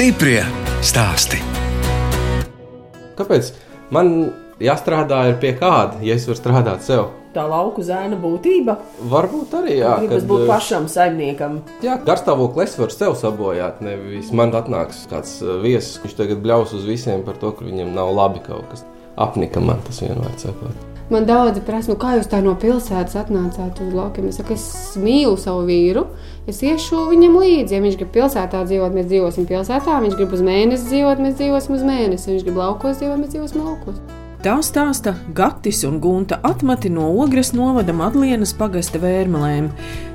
Stiprie stāsti. Kāpēc man jāstrādā ir pie kāda, ja es varu strādāt sev? Tā lauku zēna būtība. Varbūt arī jā, Gribas būt pašam saimniekam. Jā, garstāvokli es varu sev sabojāt. Nevis man atnāks kāds uh, viesis, kurš tagad bļaus uz visiem par to, ka viņam nav labi kaut kas. Apnika man tas vienmēr sakot. Man daudzi prasa, nu, kā jūs tā no pilsētas atnācāt uz laukiem. Es saku, es mīlu savu vīru. Es iešu viņam līdzi. Ja viņš grib pilsētā dzīvot, mēs dzīvosim pilsētā. Viņš grib uz mēnesi dzīvot, mēs dzīvosim uz mēnesi. Viņš grib laukos dzīvot, mēs dzīvosim laukos. Tā stāsta Gatis un Gunta atmati no Ogres novada Madlienas pagasta vērmelēm.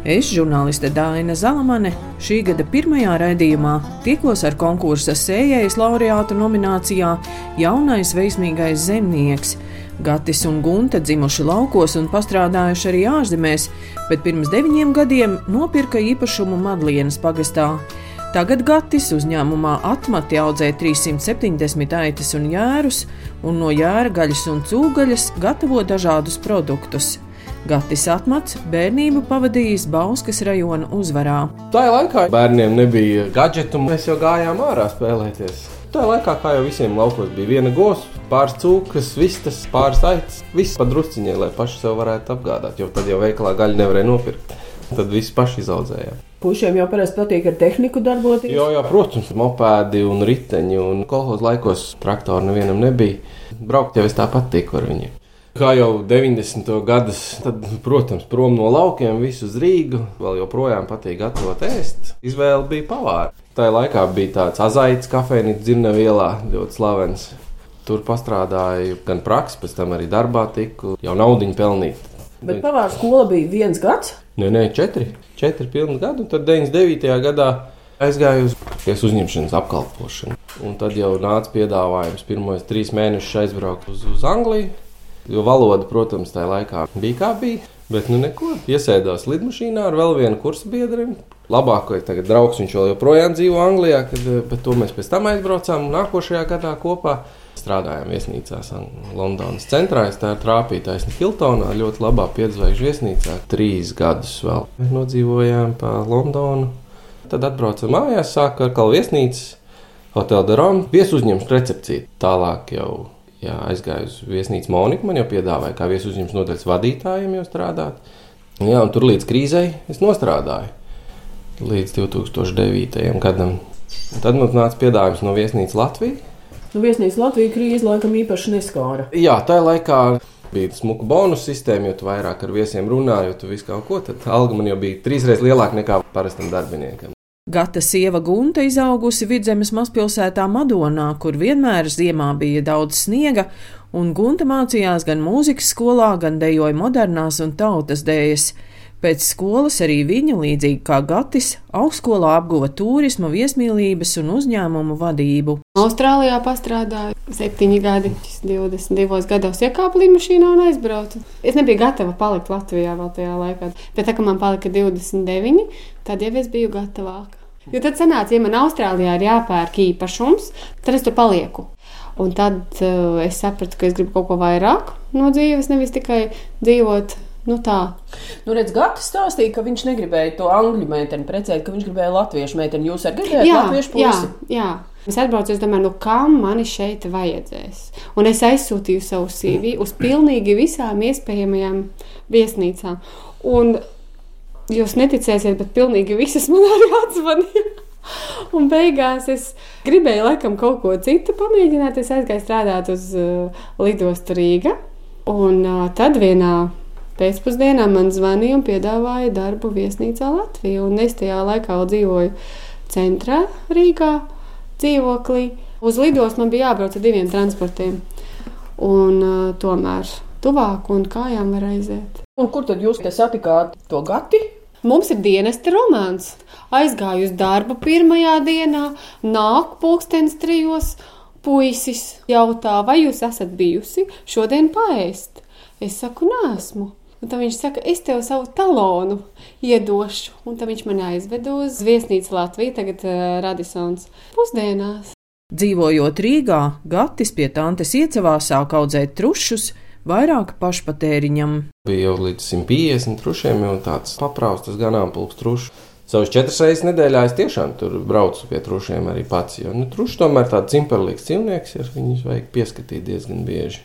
Es, žurnāliste Dāna Zalamane, šī gada pirmajā raidījumā tikos ar konkursa sējējas laureātu nominācijā Jaunais veiksmīgais zemnieks. Gatis un Gunta dzimuši laukos un pastrādājuši arī ārzemēs, bet pirms deviņiem gadiem nopirka īpašumu Madlienas pagastā. Tagad Gatis uzņēmumā atmati audzē 370 aitas un jērus, un no jēra gaļas un cūgaļas gatavo dažādus produktus. Gatis atmats bērnību pavadījis Bauskas rajona uzvarā. Tajā laikā bērniem nebija gadgetu, mēs jau gājām ārā spēlēties. Tajā laikā, kā jau visiem laukos, bija viena gosa, pāris cūkas, vistas, pāris aitas. Viss padrusciņai, lai paši sev varētu apgādāt, jo tad jau veikalā gaļu nevarēja nopirkt. Tad viss paši izaudzējām. Pušiem jau parasti patīk ar tehniku darboties. Jā, jā, protams, mopēdi un riteņi. Un kolekcijas laikos traktoru nevienam nebija. Braukt jau es tāpat tiku ar viņiem. Kā jau 90. gados, tad, protams, prom no laukiem, visu uz Rīgu. Vēl joprojām patīk gatavot ēst. Izvēle bija pavāra. Tajā laikā bija tāds azaits kafejnīca dzirnavu ielā, ļoti slavens. Tur pastrādāju gan praksi, pēc tam arī darbā tiku, jau naudiņu pelnīt. Bet pavāra skola bija viens gads. Nē, nē, četri, četri pilni gadi. Un tad 99. gadā aizgāju uz tiesas uzņemšanas apkalpošanu. Un tad jau nāca piedāvājums pirmos trīs mēnešus aizbraukt uz, uz Angliju. Jo valoda, protams, tajā laikā bija kā bija. Bet, nu, neko. Iesēdās lidmašīnā ar vēl vienu kursu biedru. Labākais tagad draugs, viņš joprojām dzīvo Anglijā, kad, bet to mēs pēc tam aizbraucām nākošajā gadā kopā. Strādājām viesnīcās Londonas centrā. Es tā trāpīju taisni Hiltonā, ļoti labā piedzvaigžņu viesnīcā. Trīs gadus vēl nodzīvojām pa Londonu. Tad atbraucam mājās, sāka ar kalnu viesnīcu, Hotel de Rome, viesuzņemšanas recepciju. Tālāk jau jā, aizgāju uz viesnīcu Moniku. Man jau piedāvāja, kā viesuzņemšanas nodaļas vadītājiem jau strādāt. Jā, un tur līdz krīzei es nostrādāju. Līdz 2009. gadam. Tad mums nāca piedāvājums no viesnīcas Latvijas. Nu, viesnīca Latvija krīze laikam īpaši neskāra. Jā, tajā laikā bija smuka bonus sistēma, jo tu vairāk ar viesiem runāji, jo tu visu kaut ko, tad alga man jau bija trīsreiz lielāka nekā parastam darbiniekam. Gata sieva Gunta izaugusi vidzemes mazpilsētā Madonā, kur vienmēr ziemā bija daudz sniega, un Gunta mācījās gan mūzikas skolā, gan dejoja modernās un tautas dēļas. Pēc skolas arī viņa, līdzīgi kā Gatis, augstskolā apguva turisma, viesmīlības un uzņēmumu vadību. Austrālijā pastrādāju septiņi gadi, 22 gados iekāpu līnijā un aizbraucu. Es nebiju gatava palikt Latvijā vēl tajā laikā, bet tā kā man palika 29, tad jau es biju gatavāka. Jo tad sanāca, ja man Austrālijā ir jāpērk īpašums, tad es tur palieku. Un tad uh, es sapratu, ka es gribu kaut ko vairāk no dzīves, nevis tikai dzīvot Nu tā. Nu, redz, Gatis stāstīja, ka viņš negribēja to angļu meiteni precēt, ka viņš gribēja latviešu meiteni. Jūs arī gribējāt jā, latviešu pusi? Jā, jā. Es atbraucu, es domāju, nu, kam man šeit vajadzēs. Un es aizsūtīju savu CV uz pilnīgi visām iespējamajām viesnīcām. Un jūs neticēsiet, bet pilnīgi visas man arī atzvanīja. Un beigās es gribēju laikam kaut ko citu pamēģināt. Es aizgāju strādāt uz uh, lidostu Rīgā. Un uh, tad vienā Pēcpusdienā man zvanīja un piedāvāja darbu viesnīcā Latvijā. Es tajā laikā dzīvoju centrā Rīgā, dzīvoklī. Uz lidostu man bija jābrauc ar diviem transportiem. Un, uh, tomēr tuvāk un kājām var aiziet. Un kur tad jūs satikāt to gati? Mums ir dienesta romāns. Aizgāju uz darbu pirmajā dienā, nāk pulkstenis trijos. Puisis jautā, vai jūs esat bijusi šodien paēst? Es saku, nē, esmu. Un tad viņš saka, es tev savu talonu iedošu. Un tad viņš man aizved uz viesnīcu Latviju, tagad uh, Radisons pusdienās. Dzīvojot Rīgā, Gatis pie tantes iecavā sāk audzēt trušus, vairāk pašpatēriņam. Bija jau līdz 150 trušiem, jau tāds papraustas ganāmpulks trušs. Savus četras reizes nedēļā es tiešām tur braucu pie trušiem arī pats. Jo nu, truši tomēr tāds cimperlīgs dzīvnieks, ir viņus vajag pieskatīt diezgan bieži.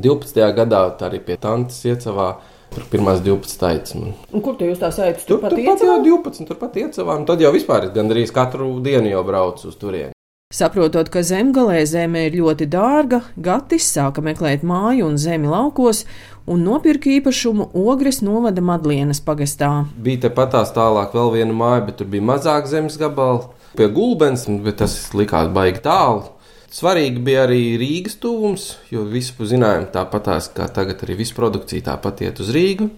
12. gadā arī pie tantes iecavā. Tur pirmās 12 aicināja. Kur tu jūs tā sēžat? Tur pat jau 12, turpat iecavā. Tad jau vispār gandrīz katru dienu jau braucu uz turieni. Saprotot, ka zemgalē zeme ir ļoti dārga, Gatis sāka meklēt māju un zemi laukos un nopirka īpašumu Ogres novada Madlienas pagastā. Bija tepatās tālāk vēl viena māja, bet tur bija mazāk zemes gabala pie gulbens, bet tas likās baigi tālu. Svarīgi bija arī Rīgas tuvums, jo visu zinājām tāpatās, kā tagad arī visu produkciju tāpat iet uz Rīgu.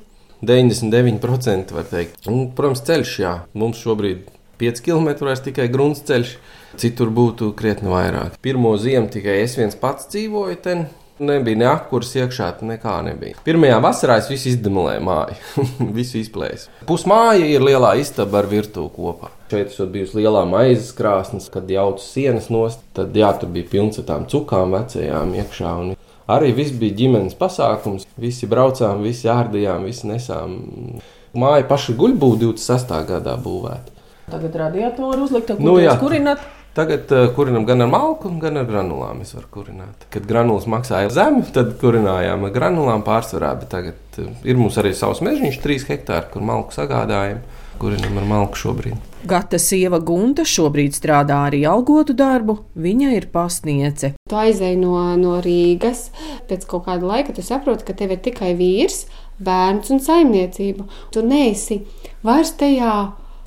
99% var teikt. Un, protams, ceļš, jā, mums šobrīd 5 km vairs tikai grunts ceļš. Citur būtu krietni vairāk. Pirmo ziemu tikai es viens pats dzīvoju te. Nebija ne apkurs iekšā, nekā nebija. Pirmajā vasarā es visu izdemolēju māju, visu izplēsu. Pusmāja ir lielā istaba ar virtuvi kopā. Šeit esot bijusi lielā maizes krāsnes, kad jaucu sienas nost, tad jā, tur bija pilns ar tām cukām vecajām iekšā. Un arī viss bija ģimenes pasākums. Visi braucām, visi ārdījām, visi nesām. Māja paša guļbūva 26. gadā būvēta. Tagad radiatoru uzlikt, Nu, kurināt. Tagad uh, kurinam gan ar malku, gan ar granulām. Es varu kurināt. Kad granulas maksāja zemi, tad kurinājām ar granulām pārsvarā. Bet tagad uh, ir mums arī savs mežģīns, 3 hektāri, kur malku sagādājam. Kurinam ar malku šobrīd. Gata sieva Gunta šobrīd strādā arī algotu darbu, viņa ir pasniece. Tu aizēji no, no Rīgas, pēc kaut kāda laika tu saproti, ka tev ir tikai vīrs, bērns un saimniecība. Tu neesi vairs tajā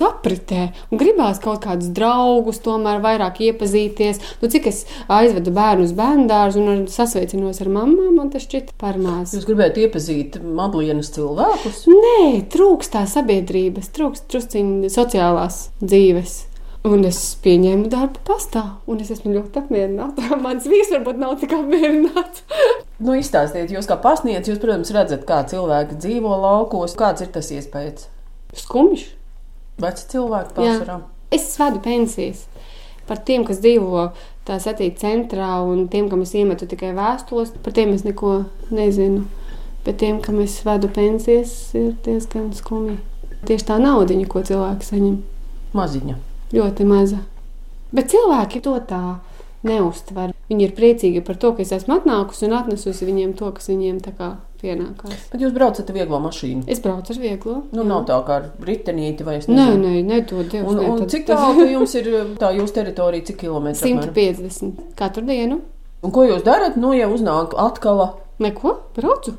apritē. Un gribās kaut kādus draugus, tomēr vairāk iepazīties. Nu, cik es aizvedu bērnu uz bērnu dārzu un sasveicinos ar mammu, man tas šķiet par maz. Jūs gribētu iepazīt Madlienas cilvēkus? Nē, trūkst tā sabiedrības, trūkst trusciņa sociālās dzīves. Un es pieņēmu darbu pastā, un es esmu ļoti apmierināta. Mans vīrs varbūt nav tik apmierināts. nu, izstāstiet, jūs kā pasniedzējs, jūs, protams, redzat, kā cilvēki dzīvo laukos. Kāds ir tas iespējas? Skumjš. Veci cilvēki pārsvarā. Es vedu pensijas par tiem, kas dzīvo tā satīta centrā, un tiem, kam es iemetu tikai vēstules, par tiem es neko nezinu. Bet tiem, kam es vedu pensijas, ir diezgan skumji. Tieši tā naudiņa, ko cilvēki saņem, Maziņa. ļoti maza. Bet cilvēki to tā neuztver. Viņi ir priecīgi par to, ka es esmu atnākusi un atnesusi viņiem to, kas viņiem tā kā pienākās. Bet jūs braucat ar vieglo mašīnu. Es braucu ar vieglo. Nu, nav tā kā ar ritenīti vai es Nē, nezinu. nē, nē, to Dievs. Un, nē, un tad- cik tālu jums ir tā jūsu teritorija, cik kilometri? apmēram? 150 katru dienu. Un ko jūs darat? Nu, ja uznāk atkal. Neko, braucu.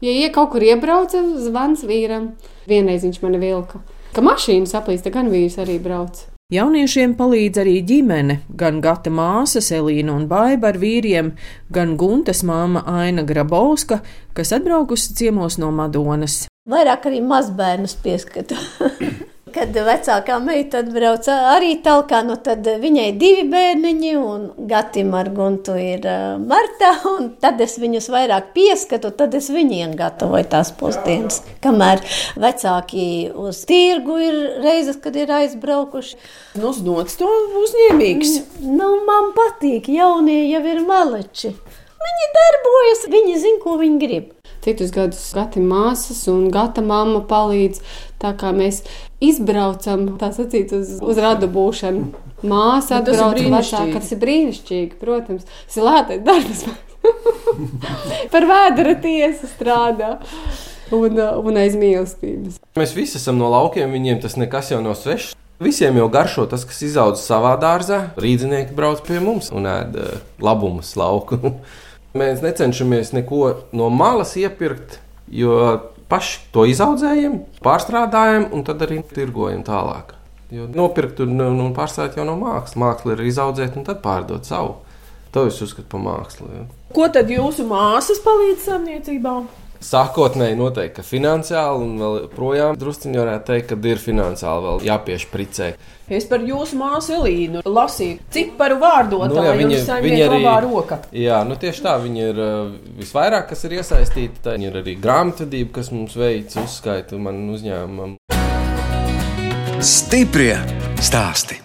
Ja ie kaut kur iebrauca, zvans vīram. Vienreiz viņš mani vilka. Ka mašīna saplīsta, gan vīrs arī brauc. Jauniešiem palīdz arī ģimene, gan gata māsa Selīna un Baiba ar vīriem, gan Guntas māma Aina Grabovska, kas atbraukusi ciemos no Madonas. Vairāk arī mazbērnus pieskatu. Kad vecākā meita atbrauca arī tālāk, nu tad viņai divi bērniņi, un Gatim ar Guntu ir uh, Marta, un tad es viņus vairāk pieskatu, tad es viņiem gatavoju tās pusdienas. Kamēr vecāki uz tirgu ir reizes, kad ir aizbraukuši. Nu, znots to uzņēmīgs. Nu, man patīk, jaunie jau ir maleči. Viņi darbojas, viņi zina, ko viņi grib. Citus gadus gata māsas un gata mamma palīdz. Tā kā mēs izbraucam, tā sacīt, uz, uz radu būšanu. Māsa Nu, atbrauc vecāka. Tas ir brīnišķīgi, protams. Tas ir lētais darbs. Par vēdera tiesu strādā. Un, un aiz mīlestības. Mēs visi esam no laukiem, viņiem tas nekas jau nav svešs. Visiem jau garšo tas, kas izaudzis savā dārzā. Rīznieki brauc pie mums un ēd eh, labumus lauku. Mēs necenšamies neko no malas iepirkt, jo paši to izaudzējam, pārstrādājam un tad arī tirgojam tālāk. Jo nopirkt un, un un pārstrādāt jau no mākslas. Māksla ir izaudzēt un tad pārdot savu. To es uzskatu par mākslu. Ja. Ko tad jūsu māsas palīdz saimniecībā? Sākotnēji noteikti, ka finansiāli, un vēl projām druskuļi varētu teikt, ka ir finansiāli vēl jāpiešpricē. Es par jūsu māsu Elīnu lasīju ciparu vārdotāju, Nu jā, viņa- viņa, viņa viņa arī- labā roka. Jā, nu tieši tā, viņa ir uh, visvairāk, kas ir iesaistīta. Tā ir arī grāmatvedība, kas mums veids uzskaitu man uzņēmumam. Stiprie stāsti.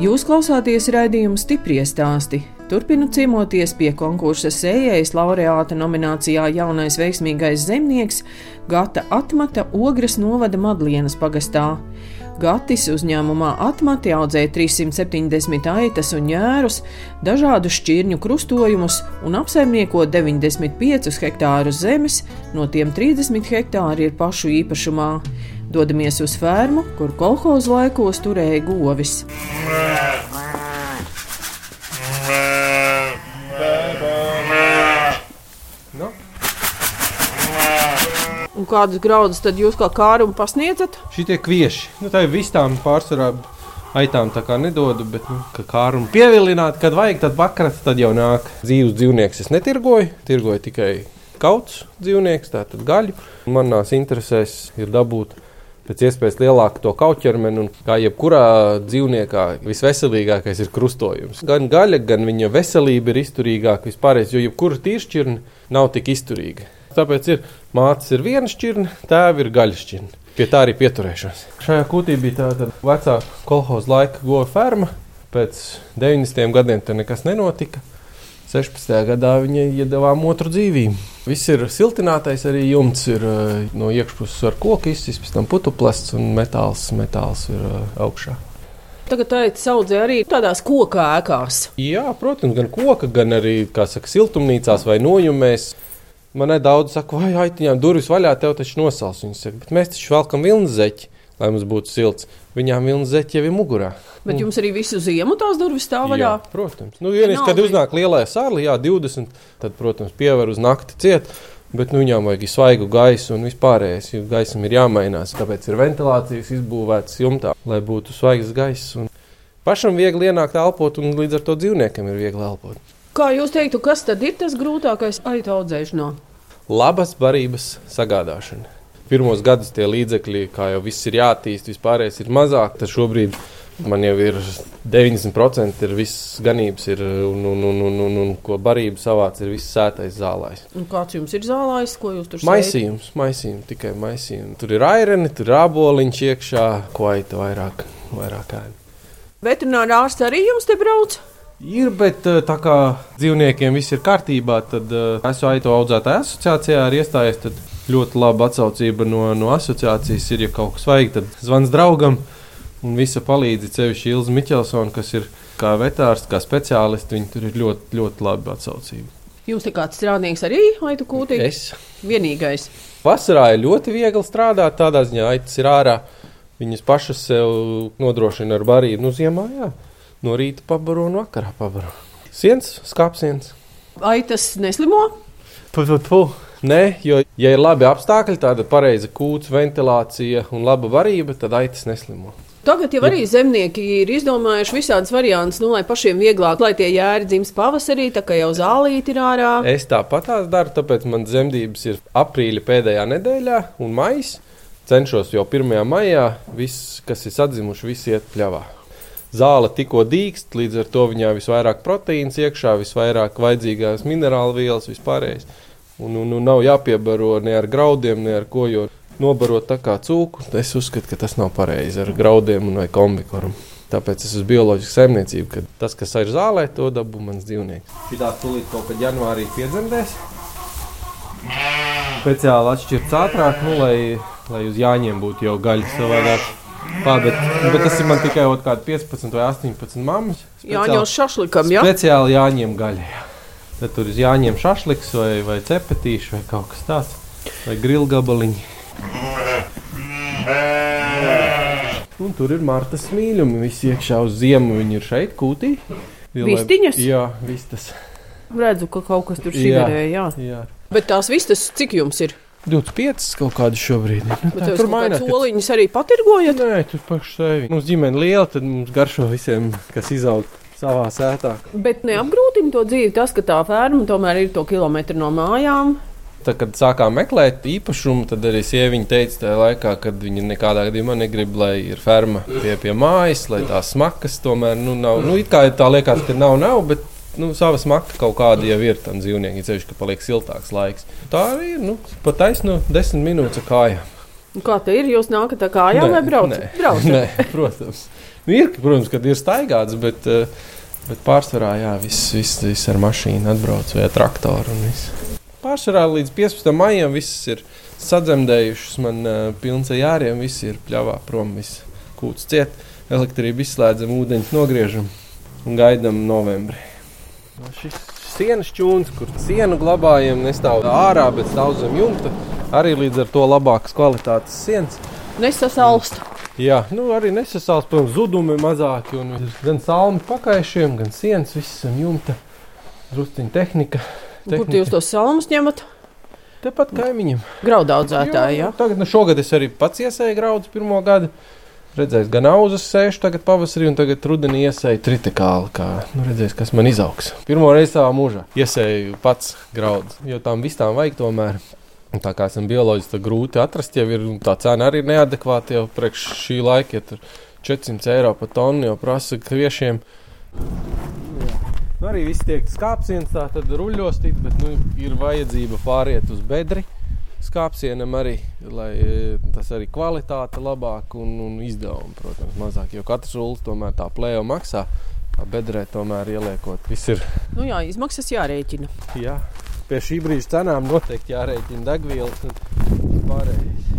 Jūs klausāties raidījumu stipri stāstī. Turpinu ciemoties pie konkursa sējējas laureāta nominācijā jaunais veiksmīgais zemnieks Gata Atmata Ogres novada Madlienas pagastā. Gatis uzņēmumā atmati audzēja 370 aitas un ņērus, dažādus šķirņu krustojumus un apsaimnieko 95 hektārus zemes, no tiem 30 hektāri ir pašu īpašumā. Dodamies uz fermu, kur kolhozu laikos turēja govis. Un kādus graudus tad jūs kā kārumu pasniedzat? Šitie kvieši, nu, tā ir vistām pārsvarā. Aitām tā kā nedodu, bet, nu, kā kārumu pievilināt, kad vajag, tad vakarā tad jau nāk dzīves dzīvnieks. Es netirgoju, tirgoju tikai kauts dzīvnieks, tātad gaļu. Manās interesēs ir dabūt pēc iespējas lielāku to kauķermeni, kā jebkurā dzīvniekā visveselīgākais ir krustojums. Gan gaļa, gan viņa veselība ir izturīgāka vispārējais, jo jebkura tīršķirne nav tik izturīga. Tāpēc ir mātes ir viena šķirne, tēva ir gaļa šķirne. Pie tā arī pieturēšos. Šajā kūtī bija tāda vecā kolhoza laika goja ferma. Pēc 90 gadiem tur nekas nenotika. 16. gadā viņai iedavām otru dzīvību. Viss ir siltinātais, arī jumts ir eh, no iekšpuses ar koku izsis, pēc tam putuplasts un metāls, metāls ir eh, augšā. Tagad tā ir audzē arī tādās koku ēkās. Jā, protams, gan koka, gan arī saka, siltumnīcās vai nojumēs. Man nedaudz saka, vai aitiņām durvis vaļā, tev taču nosals. Viņi saka, bet mēs taču velkam vilnas zeķi, lai mums būtu silts. Viņām vilnas zeķi jau ir mugurā. Bet jums arī visu ziemu tās durvis stāv vaļā? Jā, protams. Nu, vienīgais, kad uznāk lielā sārlī, jā, 20, tad, protams, pievar uz nakti ciet. Bet nu, viņām vajag svaigu gaisu un vispārējais. Gaisam ir jāmainās. Tāpēc ir ventilācijas izbūvētas jumtā, lai būtu svaigs gaiss. Pašam viegli ienākt elpot, un līdz ar to dzīvniekam ir viegli elpot. Kā jūs teiktu, kas tad ir tas grūtākais aitu audzēšanā? Labas barības sagādāšana. Pirmos gadus tie līdzekļi, kā jau viss ir jāattīst, vispārējais ir mazāk. Tad šobrīd man jau ir 90% ir viss ganības, ir, un, un, un, un, un, un ko barība savāc, ir viss sētais zālājs. Un kāds jums ir zālājs, ko jūs tur maisījums? Maisījums, tikai maisījums. Tur ir aireni, tur ir āboliņš iekšā, ko aita vairāk, vairāk ēna. Veterinārā ārsts arī jums te brauc? Ir, bet eh, tā kā dzīvniekiem viss ir kārtībā, tad uh, esmu aitu audzētāju asociācijā arī iestājies. Tad ļoti laba atsaucība no, no asociācijas ir, ja kaut kas vajag, tad zvans draugam un visa palīdzi sevišķi Ilza Miķelsona, kas ir kā vetārs, kā speciālists. Viņi tur ir ļoti, ļoti labi atsaucība. Jums te kāds strādnieks arī aitu kūtī? Es. Vienīgais. Vasarā ir ļoti viegli strādāt, tādā ziņā aitas ir ārā. Viņas pašas sev nodrošina ar barību. Nu, ziemā, jā no rīta pabaro un vakarā pabaro. Siens, skāpsiens. Vai tas neslimo? Puh, puh, puh. Nē, jo, ja ir labi apstākļi, tāda pareiza kūts, ventilācija un laba varība, tad aitas neslimo. Tagad jau arī zemnieki ir izdomājuši visādus variantus, nu, lai pašiem vieglāk, lai tie jēri dzimst pavasarī, tā kā jau zālīti ir ārā. Es tāpat tās daru, tāpēc man zemdības ir aprīļa pēdējā nedēļā un maijā. Cenšos jau 1. maijā, viss, kas ir atzimuši, visi iet pļavā zāle tikko dīkst, līdz ar to viņā visvairāk proteīns iekšā, visvairāk vajadzīgās minerālu vielas, vispārējais. Un, un, un nav jāpiebaro ne ar graudiem, ne ar ko, jo nobarot tā kā cūku, es uzskatu, ka tas nav pareizi ar graudiem vai kombikoru. Tāpēc es esmu bioloģiski saimniecība, ka tas, kas ir zālē, to dabū mans dzīvnieks. Šī tā tūlīt kaut kad janvārī piedzemdēs. Speciāli atšķirts ātrāk, nu, lai, lai uz jāņem būtu jau gaļa savādāk. Tā, bet, bet tas ir man tikai kaut kādi 15 vai 18 mammas. Jā, jau šašlikam, jā. Speciāli jāņem gaļa. Jā. Tad tur ir jāņem šašliks vai, vai cepetīši vai kaut kas tāds. Vai grilgabaliņi. Un tur ir Marta smīļumi. Visi iekšā uz ziemu viņi ir šeit, kūtī. Vistiņas? Jā, vistas. Redzu, ka kaut kas tur šigarēja, jā. jā. Bet tās vistas, cik jums ir? 25 kaut kādu šobrīd. Nu, tā, tur mainās. Soliņus arī patirgojat? Nē, tur pašu sevi. Mums ģimene liela, tad mums garšo visiem, kas izaug savā sētā. Bet neapgrūtina to dzīvi tas, ka tā ferma tomēr ir to kilometru no mājām. Tad, kad sākām meklēt īpašumu, tad arī sieviete teica, tajā laikā, kad viņa nekādā gadījumā negrib, lai ir ferma pie, pie mājas, lai tās smakas tomēr nu, nav. Nu, it kā tā liekas, ka nav, nav, bet nu, sava smaka kaut kāda jau ir tam dzīvniekam, ceļš, ka paliek siltāks laiks. Tā arī ir nu, pat taisno desmit minūtes kājām. Kā tā ir? Jūs nākat ar kājām vai braucat? Nē, braucat. nē, protams. Nu, ir, protams, kad ir staigāts, bet uh, Bet pārsvarā, jā, viss, viss, viss ar mašīnu atbrauc vai traktoru. Pārsvarā līdz 15. maijam viss ir sadzemdējušas, man uh, pilns ar jāriem, viss ir pļāvā prom, viss kūts ciet, elektrību izslēdzam, ūdeņus nogriežam un gaidām novembrī. No šis sienas čūns, kur sienu glabājam, nestāv ārā, bet stāv zem jumta, arī līdz ar to labākas kvalitātes sienas. Nesasalst. Jā, nu arī nesasāls, protams, zudumi mazāki. Gan salmi pakaišiem, gan sienas, viss zem jumta. Drusciņa tehnika. Kur jūs tos salmus ņemat? Tepat kaimiņam. Graudaudzētāji, jā. Tagad, nu, šogad es arī pats iesēju graudus pirmo gadu. Redzēs, gan auzas sēž tagad pavasarī, un tagad rudenī iesēju tritikāli. Kā, nu, redzēs, kas man izaugs. Pirmo reizi savā mūžā iesēju pats graudus, jo tām vistām vajag tomēr. Un tā kā esam bioloģiski, tad grūti atrast, jau ir tā cena arī ir neadekvāta jau priekš šī laika. Ja tur 400 eiro par tonu jau prasa kviešiem. Nu, arī viss tiek skāpsienas, tā tad ruļostīt, bet nu, ir vajadzība pāriet uz bedri. Skāpsienam arī, lai e, tas arī kvalitāte labāk un, un izdevumi, protams, mazāk. Jo katrs rullis tomēr tā plēja maksā. Tā bedrē tomēr ieliekot, viss ir. Nu jā, izmaksas jārēķina. Jā, pie šī brīža cenām noteikti jārēķina degvielas un pārējais.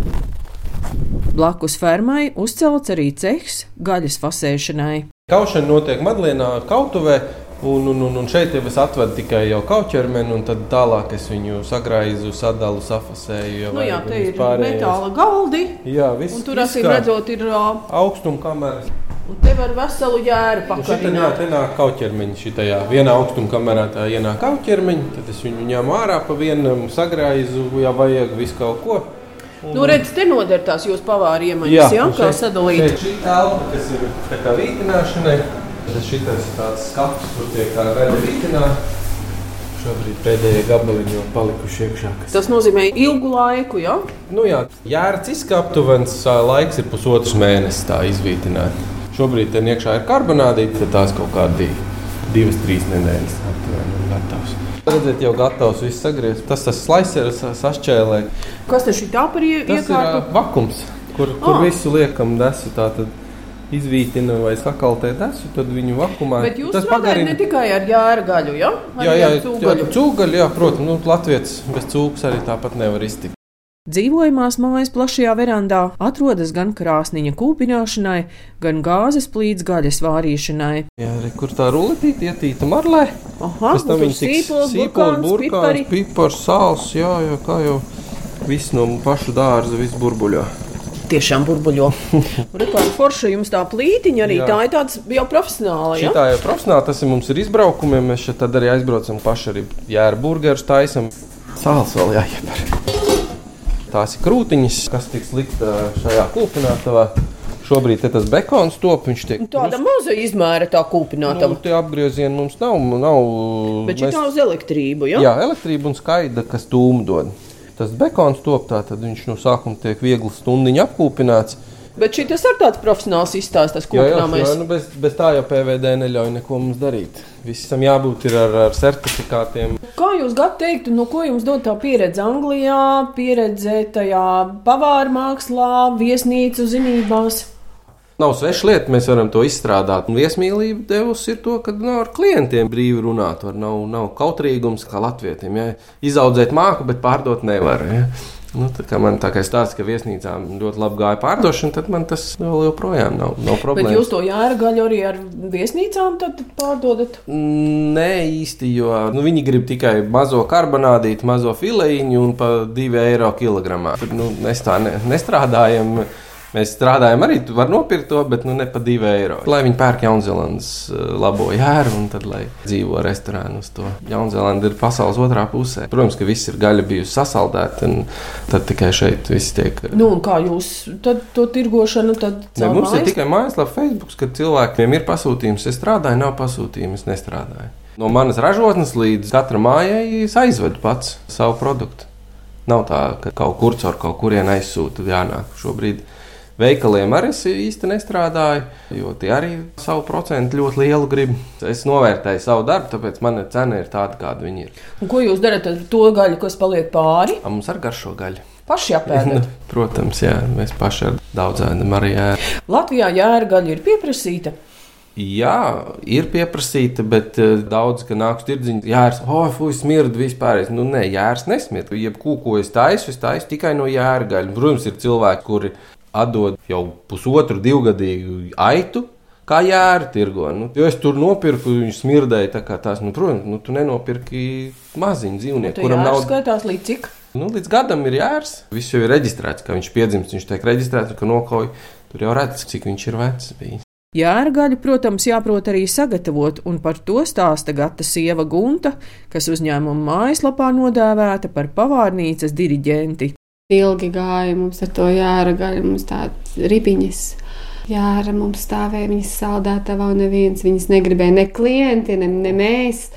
Blakus fermai uzcelts arī cehs gaļas fasēšanai. Kaušana notiek Madlīnā, Kautuvē. Un, un, un, un šeit jau es atvedu tikai jau kauķermeni, un tad tālāk es viņu sagraizu, sadalu, safasēju. Ja Nu jā, un ir vispārējais. metāla galdi. Jā, viss Un tur acīm redzot, ir ā, augstuma kameras. Un te var veselu jēru pakarināt. jā, te nāk kauķermeņi. Šitajā vienā augstuma kamerā tā ienāk kauķermeņi, tad es viņu ņemu ārā pa vienam, sagraizu, ja vajag visu kaut ko. Un- Nu, redz, te noder tās jūsu pavāri iemaņas, jā, un kā sadalīt. šeit Šī telpa, kas ir tā kā vītināšanai, tad šis ir tāds skats, kur tiek tā gaļa vītināta. Šobrīd pēdējie gabaliņi jau palikuši iekšā. Kas... Tas nozīmē ilgu laiku, jā? Nu jā, jārts izskaptuvens laiks ir pusotrs mēnesis tā izvītināt. Šobrīd ten iekšā ir karbonādīte, tad tās kaut kādi divas, trīs nedēļas aptuveni gatavs. Redzēt, jau gatavs viss sagriezt. Tas tas sliceris sašķēlē. Kas tas ir tā par ie- Tas ir iekārtu? ā, vakums, kur, kur Ah. visu liekam desu. Tātad izvītina vai sakaltē desu, tad viņu vakumā. Bet jūs Tas strādājat ne tikai ar jēra gaļu, jā? Arī Jā, jā, ar jā, cūgaļu. cūgaļi, jā, protams, nu, Latvijas bez cūkas arī tāpat nevar iztikt. Dzīvojamās mājas plašajā verandā atrodas gan krāsniņa kūpināšanai, gan gāzes plīts gaļas vārīšanai. Jā, arī kur tā ruletīte ietīta marlē. Aha, Pēc tam tiks sīpols, burkāns, burkāns, pipars, sāls, jā, jā, kā jau viss no paša dārza, viss burbuļo. Tiešām burbuļo. Reklāma forša jums tā plītiņa arī Jā. tā ir tāds jau profesionāla, jā? Šitā jau profesionāli, tas ir mums ir izbraukumiem, mēs šeit tad arī aizbraucam paši arī jēra burgerus taisam. Sāls vēl jāieper. Tās ir krūtiņas, kas tiks likt ā, šajā kūpinātavā. Šobrīd tas bekons top, viņš tiek Tāda maza izmēra tā kūpināta. Nu, tie apgriezieni mums nav. nav Bet šī tā uz elektrību, jā? Jā, elektrība un skaidra, kas tūmu dod. Tas bekons top, tā, tad viņš no sākuma tiek viegli stundiņa apkūpināts. Bet šī tas ir tāds profesionāls izstāsts, kūpināmais. jā, nu bez, bez tā jau PVD neļauj neko mums darīt. Visam jābūt ar, ar certifikātiem. Kā jūs gatavi teikt, no ko jums dod tā pieredze Anglijā, pieredze tajā pavāra mākslā, viesnīcu zinībās? Nav sveša lieta, mēs varam to izstrādāt. Un viesmīlība devusi ir to, ka nav ar klientiem brīvi runāt. Var, nav, nav kautrīgums kā latvietiem. Ja? Izaudzēt māku, bet pārdot nevar. Ja? Nu, tā kā man tā kā stāsta, ka viesnīcām ļoti labi gāja pārdošana, tad man tas vēl joprojām nav, nav Bet problēma. jūs to jēra gaļu arī ar viesnīcām pārdodat? Nē, īsti, jo nu, viņi grib tikai mazo karbonādītu, mazo filējiņu un pa 2 eiro kilogramā. Tad, nu, mēs tā ne, nestrādājam. Mēs strādājam arī, tu vari nopirkt to, bet nu, ne par 2 eiro. Lai viņi pērk Jaunzēlandes eh, labo jēru un tad lai dzīvo to. Jaunzēlanda ir pasaules otrā pusē. Protams, ka viss ir gaļa bijusi sasaldēta, un tad tikai šeit viss tiek. Nu, un kā jūs tad to tirgošanu tad Ne, caur mums ir mājas? tikai mājaslapa, Facebook, kad cilvēkiem ir pasūtījums. Es strādāju, nav pasūtījums, es nestrādāju. No manas ražotnes līdz katram mājai es aizvedu pats savu produktu. Nav tā, ka kaut kur caur kaut kurien aizsūta jānāk. Šobrīd veikaliem arī es īsti nestrādāju, jo tie arī savu procentu ļoti lielu grib. Es novērtēju savu darbu, tāpēc mana cena ir tāda, kāda viņi ir. Un ko jūs darat ar to gaļu, kas paliek pāri? A, mums ar garšo gaļu. Paši apēdat. Protams, jā, mēs paši ar daudz ēdam arī ēdu. Latvijā jēra gaļa ir pieprasīta. Jā, ir pieprasīta, bet uh, daudz, ka nāks tirdziņš, jērs, oh, fuj, smird vispār. Nu, nē, jērs nesmird. Jebko, ko es taisu, es taisu tikai no jēra gaļas. Protams, ir cilvēki, kuri atdod jau pusotru, divgadīgu aitu. Kā jēra tirgo. Nu, jo es tur nopirku, viņš smirdēja. Tā tās, nu, protams, nu, tu nenopirki maziņu dzīvnieku, kuram nav. Skaitās līdz cik? Nu, līdz gadam ir jērs. Viss jau ir reģistrēts, ka viņš piedzimst, viņš tiek reģistrēts, ka nokauj. Tur jau redz, cik viņš ir vecs. Bijis. Jēra gaļu, protams, jāprot arī sagatavot, un par to stāsta gata sieva Gunta, kas uzņēmuma mājaslapā nodēvēta par pavārnīcas diriģenti. Ilgi gāja mums ar to jēra gaļu, mums tādas ripiņas. Jāra mums stāvēja viņas saldētavā, un neviens viņas negribēja, ne klienti, ne, ne mēs.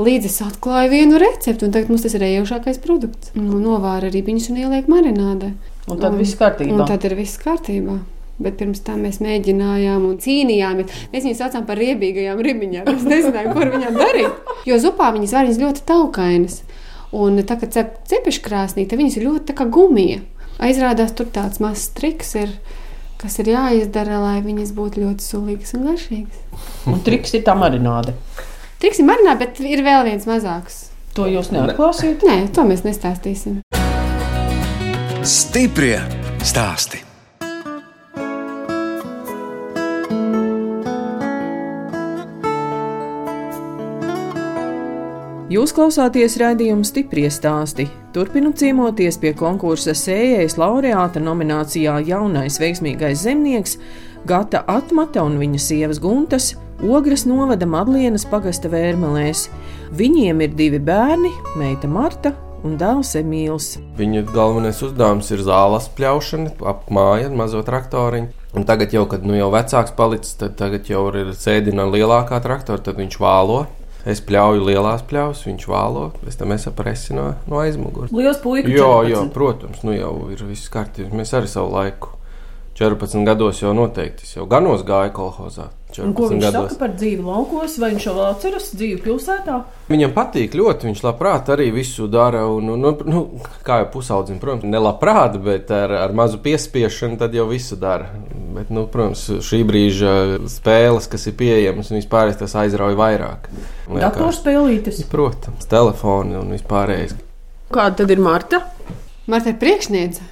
Līdz es atklāju vienu recepti, un tagad mums tas ir ejaušākais produkts. Nu, novāra ripiņas un ieliek marinādē. Un tad un, viss kārtībā. Un tad ir viss kārtībā. Bet pirms tam mēs mēģinājām un cīnījāmies. Mēs viņus saucām par riebīgajām ribiņām. Es nezināju, ko ar viņām darīt. Jo zupā viņas var viņas ļoti taukainas. Un tā kā cep, cepešķa krāsnī, tad viņas ir ļoti kā gumija. Aizrādās tur tāds mazs triks. Ir, kas ir jāizdara, lai viņas būtu ļoti sulīgas un garšīgas. Un triks ir tā marināde. Triks ir marināde, bet ir vēl viens mazāks. To jūs neatklāsiet? Nē, to mēs nestāstīsim. Stiprie stāstī. Jūs klausāties raidījuma stipri stāstī. Turpinu ciemoties pie konkursa sējējas laureāta nominācijā Jaunais veiksmīgais zemnieks Gata Atmata un viņa sievas Guntas Ogres novada Madlienas pagasta vērmelēs. Viņiem ir divi bērni, meita Marta un dēls Emīls. Viņa galvenais uzdevums ir zāles pļaušana, apmāja mazo traktoriņu. Un tagad, jau, kad nu jau vecāks palicis, tad tagad jau ir sēdina lielākā traktora, tad viņš vālo Es pļauju lielās pļaus, viņš vālo, pēc tam es apresi no, no aizmugures. Lielas puikas. Jā, jā, protams, nu jau ir viss kārtībā. Mēs arī savu laiku 14 gados jau noteikti. Es jau ganos gāju kolhozā. Ko viņš gados. saka par dzīvi laukos, vai viņš jau atceras dzīvi pilsētā? Viņam patīk ļoti, viņš labprāt arī visu dara. Un, un, un, nu, kā jau pusaudzim, protams, nelabprāt, bet ar, ar mazu piespiešanu tad jau visu dara. Bet, nu, protams, šī brīža spēles, kas ir pieejamas, un vispār tas aizrauja vairāk. Datorspēlītes? Protams, telefoni un vispārējais. Kāda tad ir Marta? Marta ir priekšniece.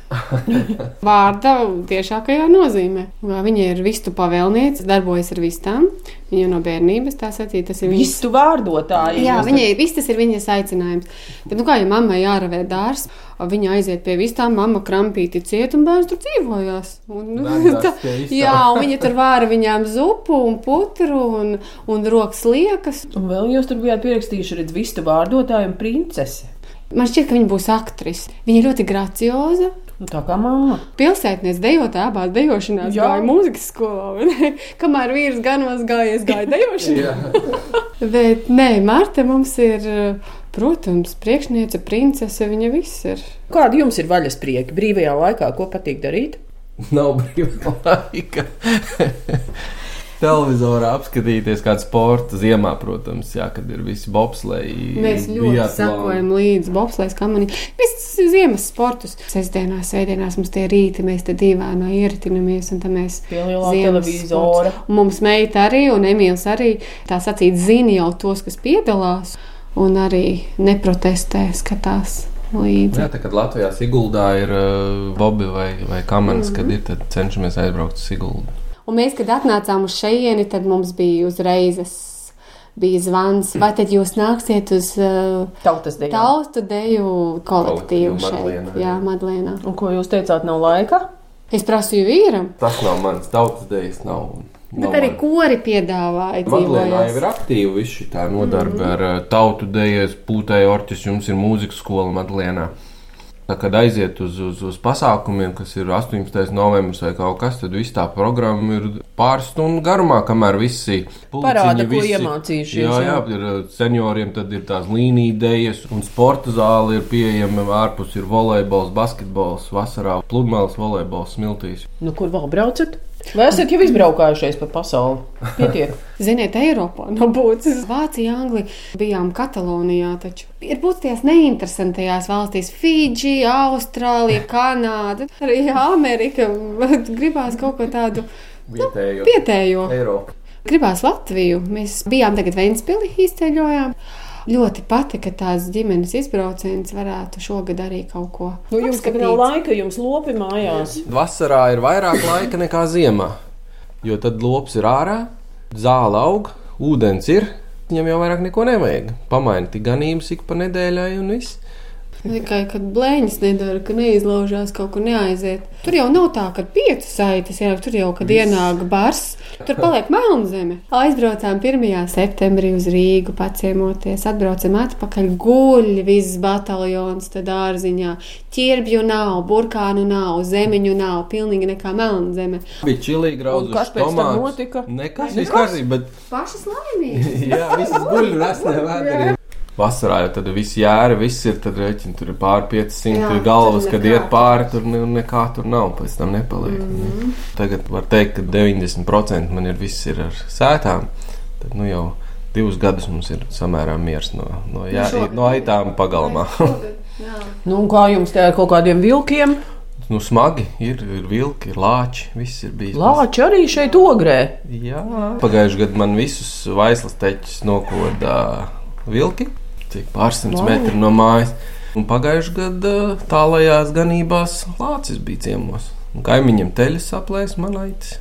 Vārda tiešākajā nozīmē. Viņa ir vistu pavēlniece, darbojas ar vistām. Viņa no bērnības tā sacīja, tas ir viņas vistu vārdotāja. Jā, viņai ir vistas, ir viņas aicinājums. Bet, nu, kā jau mammai jāravē dārs, viņa aiziet pie vistām, mamma krampīti ciet un bērns tur dzīvojās. Un, tā, jā, un viņa tur vāra viņām zupu un putru un, un rokas liekas. Un vēl jūs tur bijāt pierakstījuši redz vistu vārdotāju un princesi. Man šķiet, ka viņa būs aktrise. Viņa ir ļoti gracioza. Nu, tā kā mamma. Pilsētniece dejotāja abās dejošanās, Jā. gāja mūzikas skolā. Kamēr vīrs ganos gāja, es gāju dejošanā. Bet nē, Marta mums ir, protams, priekšniece, princese, viņa viss ir. Kādi jums ir vaļas prieki brīvajā laikā, ko patīk darīt? Nav brīvā laika televizorā apskatīties kādu sporta ziemā, protams, jā, kad ir visi bobsleji. Mēs ļoti biatlon. sakojam līdzi bobslejas kamanī. Viss ziemas sportus. Sestdienās, svētdienās mums tie rīti, mēs te divānā ieritinamies un tam mēs televizora. Mums meita arī un Emīls arī tā sacīt zina jau tos, kas piedalās un arī neprotestē, skatās. Līdzi. Jā, tā, kad Latvijā Siguldā ir uh, bobi vai, vai kamanas, mm -hmm. kad ir, tad cenšamies aizbraukt uz Siguldu. Un mēs, kad atnācām uz šejieni, tad mums bija uzreiz bija zvans, vai tad jūs nāksiet uz uh, tautas deju, tautu deju kolektīvu šeit, Jā, Madlēnā. Un ko jūs teicāt, nav laika? Es prasīju vīram. Tas nav mans tautas dejas, nav. Bet nav arī man. kori piedāvāja. Madlēnā jau ir aktīvi visi šī tā nodarbe mm -hmm. ar uh, tautu dejas, pūtēju orķes, jums ir mūzikas skola Madlēnā. Tā, kad aiziet uz, uz, uz pasākumiem, kas ir 18. novembris vai kaut kas, tad viss tā programma ir pāris stundu garumā, kamēr visi parāda, ko iemācījušies. Jā, jā, ir uh, senioriem tad ir tās līnijas, un sporta zāle ir pieejama ārpus ir volejbols, basketbols, vasarā pludmales volejbols, smiltīs. Nu, kur vēl braucat? Vai esat jau izbraukājušies pa pasauli? Pietiek. Ziniet, Eiropā nav būtis. Vācija, Anglija, bijām Katalonijā, taču ir būt tajās neinteresantajās valstīs - Fidži, Austrālija, Kanāda, arī Amerika. Gribās kaut ko tādu vietējo. Nu, vietējo. Eiropu. Gribās Latviju. Mēs bijām tagad Vēnspili izceļojām. Ļoti patika tās ģimenes izbrauciens, varētu šogad arī kaut ko. Nu, jums tagad nav laika, jums lopi mājās. Vasarā ir vairāk laika nekā ziemā, jo tad lops ir ārā, zāle aug, ūdens ir. Viņam jau vairāk neko nevajag. Pamainīt ganības ik pa nedēļai un viss. Tikai, kad blēņas nedara, ka neizlaužās kaut kur neaiziet. Tur jau nav tā, ka pieci saites, jā, tur jau, kad Viss. ienāk bars, tur paliek melna zeme. Aizbraucām 1. septembrī uz Rīgu, paciemoties, atbraucam atpakaļ, guļ viss bataljons, tad ārziņā. Ķirbju nav, burkānu nav, zemeņu nav, pilnīgi nekā melna zeme. Bija čilīgi graudu. Kas pēc tam notika? Nekas, viss kārtībā, bet... Pašas laimīgas. jā, visas guļ, rasnē vēderī. Vasarā jau tad viss jēra, viss ir, tad reķini tur ir pāri 500 Jā, galvas, kad iet pāri, tur ne, nekā tur nav, pēc tam nepaliek. Mm -hmm. Tagad var teikt, ka 90% man ir viss ir ar sētām, tad nu jau divus gadus mums ir samērā miers no, no, jā, nu no aitām pagalmā. nu, kā jums ar kaut kādiem vilkiem? Nu, smagi ir, ir vilki, ir lāči. Viss ir bijis. Lāči arī šeit ogrē. Jā, pagājušajā gadā man visus vaislas teķus nokodā vilki cik pārsimts metri no mājas. Un pagājušajā gadā tālākajās ganībās lācis bija ciemos. Kaimiņam teļas aplēs manaitis.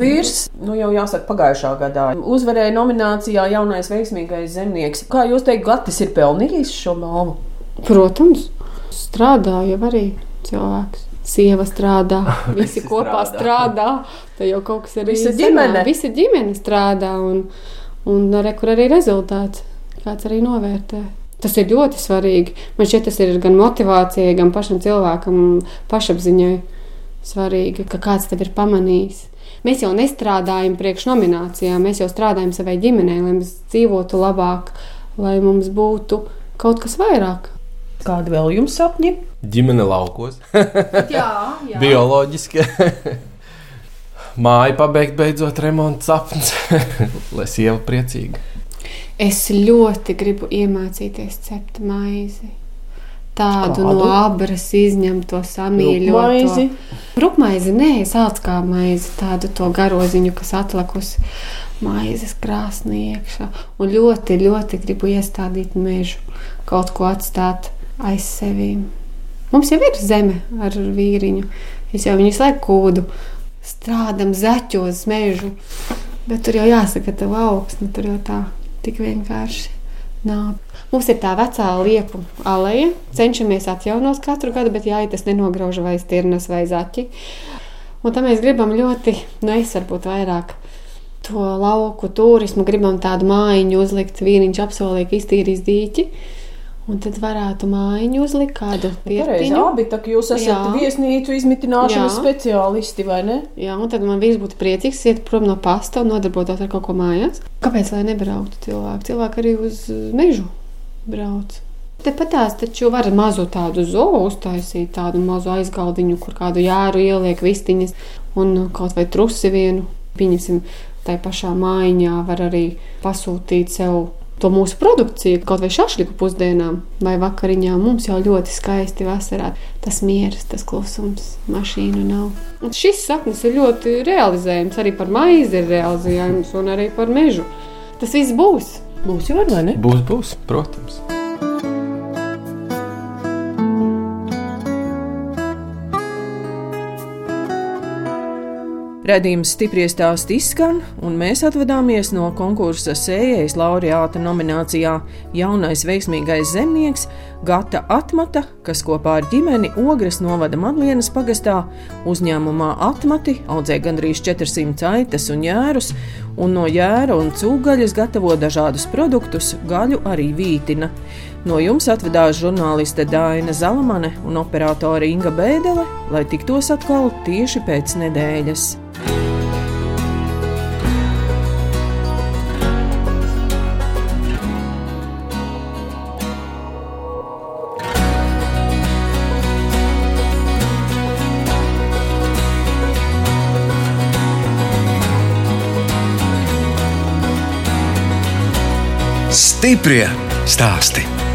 Vīrs, nu jau jāsaka, pagājušā gadā uzvarēja nominācijā jaunais veiksmīgais zemnieks. Kā jūs teikt, Gatis ir pelnījis šo balvu? Protams, strādāja arī cilvēks. Sieva strādā, visi kopā strādā. Tā jau kaut kas arī visa ģimene. Visa ģimene strādā un, un re, kur arī rezultāts kāds arī novērtē. Tas ir ļoti svarīgi. Man šķiet, tas ir gan motivācijai, gan pašam cilvēkam, pašapziņai svarīgi, ka kāds tev ir pamanījis. Mēs jau nestrādājam priekš nominācijām, mēs jau strādājam savai ģimenei, lai mēs dzīvotu labāk, lai mums būtu kaut kas vairāk. Kādi vēl jums sapņi? Ģimene laukos. jā, jā. Bioloģiski. Māja pabeigt beidzot remonta sapnis, lai sieva priecīga. Es ļoti gribu iemācīties cept maizi. Tādu Kādu? no abras izņemto samīļotu. Rupmaizi, nē, sāc kā maizi, tādu to garoziņu, kas atlikusi maizes krāsnī iekšā. Un ļoti, ļoti gribu iestādīt mežu, kaut ko atstāt aiz sevīm. Mums jau ir zeme ar vīriņu. Es jau viņu laiku kūdu, strādam zaķos mežu, bet tur jau jāsagatavo augsne, tur jau tā tik vienkārši nav. Mums ir tā vecā liepu aleja. Cenšamies atjaunot katru gadu, bet jāiet tas nenograuž vai stirnas vai zaķi. Un tam mēs gribam ļoti, nu es varbūt vairāk to lauku turismu, gribam tādu mājiņu uzlikt. Vīriņš apsolīja, ka iztīrīs dīķi. Un tad varētu mājiņu uzlikt kādu pierādījumu. Jā, abi tā kā jūs esat jā. viesnīcu izmitināšanas jā. speciālisti, vai ne? Jā, un tad man vīrs būtu priecīgs iet prom no pasta un nodarbotos ar kaut ko mājās. Kāpēc lai nebrauktu cilvēki? Cilvēki arī uz mežu brauc. Tepat tās taču var mazu tādu zoo uztaisīt, tādu mazu aizgaldiņu, kur kādu jāru ieliek vistiņas un kaut vai trusi vienu. Pieņemsim, tai pašā mājiņā var arī pasūtīt sev to mūsu produkciju, kaut vai šašliku pusdienām vai vakariņām, mums jau ļoti skaisti vasarā. Tas miers, tas klusums, mašīnu nav. Un šis sapnis ir ļoti realizējams, arī par maizi ir realizējams un arī par mežu. Tas viss būs. Būs jau vai ne? Būs, būs, protams. Redījums stipri stāst izskan, un mēs atvadāmies no konkursa sējējas laureāta nominācijā Jaunais veiksmīgais zemnieks Gata Atmata, kas kopā ar ģimeni Ogres novada Madlienas pagastā uzņēmumā Atmati audzē gandrīz 400 aitas un jērus, un no jēra un cūgaļas gatavo dažādus produktus, gaļu arī vītina. No jums atvedās žurnāliste Dāna Zalamane un operātore Inga Bēdele, lai tiktos atkal tieši pēc nedēļas. Stiprie stāsti.